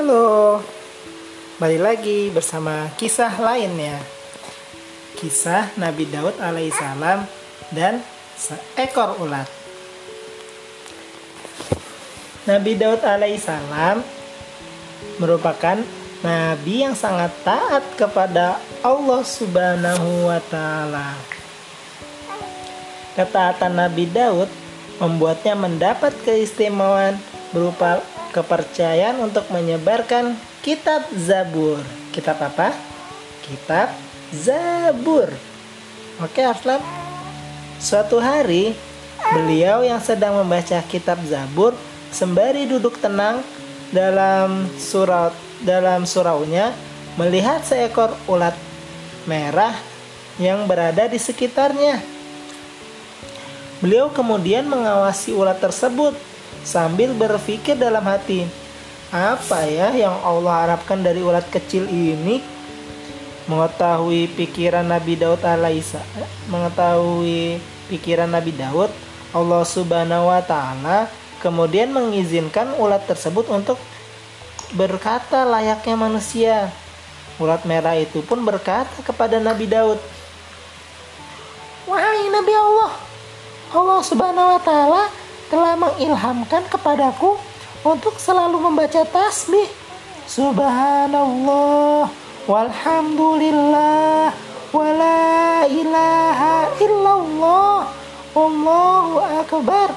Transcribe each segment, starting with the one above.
Halo, balik lagi bersama kisah lainnya. Kisah Nabi Daud alaihissalam dan seekor ulat. Nabi Daud alaihissalam merupakan nabi yang sangat taat kepada Allah Subhanahu wa taala. Ketaatan Nabi Daud membuatnya mendapat keistimewaan berupa kepercayaan untuk menyebarkan kitab Zabur. Kitab apa? Kitab Zabur. Oke, Arslan. Suatu hari, beliau yang sedang membaca kitab Zabur sembari duduk tenang dalam surat dalam suraunya melihat seekor ulat merah yang berada di sekitarnya. Beliau kemudian mengawasi ulat tersebut sambil berpikir dalam hati, apa ya yang Allah harapkan dari ulat kecil ini? Mengetahui pikiran Nabi Daud alaihissalam, mengetahui pikiran Nabi Daud, Allah Subhanahu wa taala kemudian mengizinkan ulat tersebut untuk berkata layaknya manusia. Ulat merah itu pun berkata kepada Nabi Daud, "Wahai Nabi Allah, Allah Subhanahu wa taala telah mengilhamkan kepadaku untuk selalu membaca tasbih. Subhanallah walhamdulillah wala ilaha illallah Allahu akbar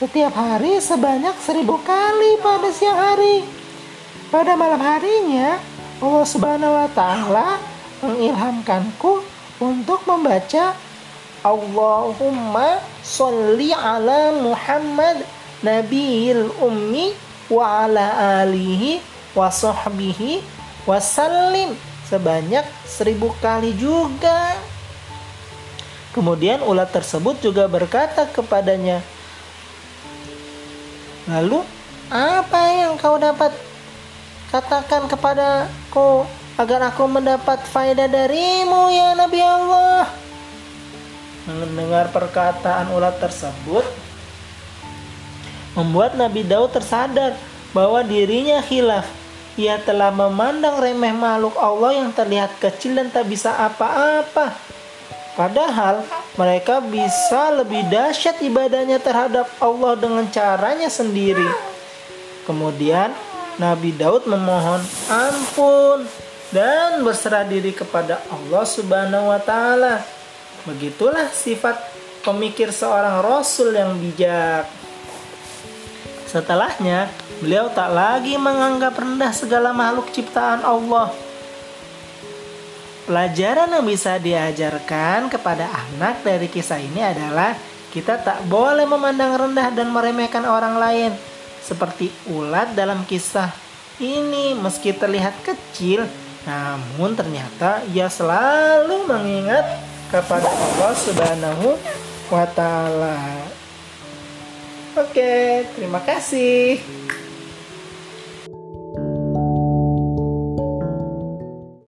setiap hari sebanyak seribu kali pada siang hari. Pada malam harinya Allah Subhanahu wa taala mengilhamkanku untuk membaca Allahumma sholli ala Muhammad nabiyil ummi wa ala alihi wa sahbihi wasallim sebanyak seribu kali juga. Kemudian ulat tersebut juga berkata kepadanya, Lalu apa yang kau dapat? Katakan kepadaku agar aku mendapat faedah darimu ya Nabi Allah. Mendengar perkataan ulat tersebut, membuat Nabi Daud tersadar bahwa dirinya khilaf. Ia telah memandang remeh makhluk Allah yang terlihat kecil dan tak bisa apa-apa. Padahal mereka bisa lebih dahsyat ibadahnya terhadap Allah dengan caranya sendiri. Kemudian Nabi Daud memohon ampun dan berserah diri kepada Allah Subhanahu wa taala. Begitulah sifat pemikir seorang rasul yang bijak. Setelahnya, beliau tak lagi menganggap rendah segala makhluk ciptaan Allah. Pelajaran yang bisa diajarkan kepada anak dari kisah ini adalah kita tak boleh memandang rendah dan meremehkan orang lain. Seperti ulat dalam kisah ini, meski terlihat kecil, namun ternyata ia selalu mengingat kepada Allah Subhanahu wa taala. Oke, terima kasih.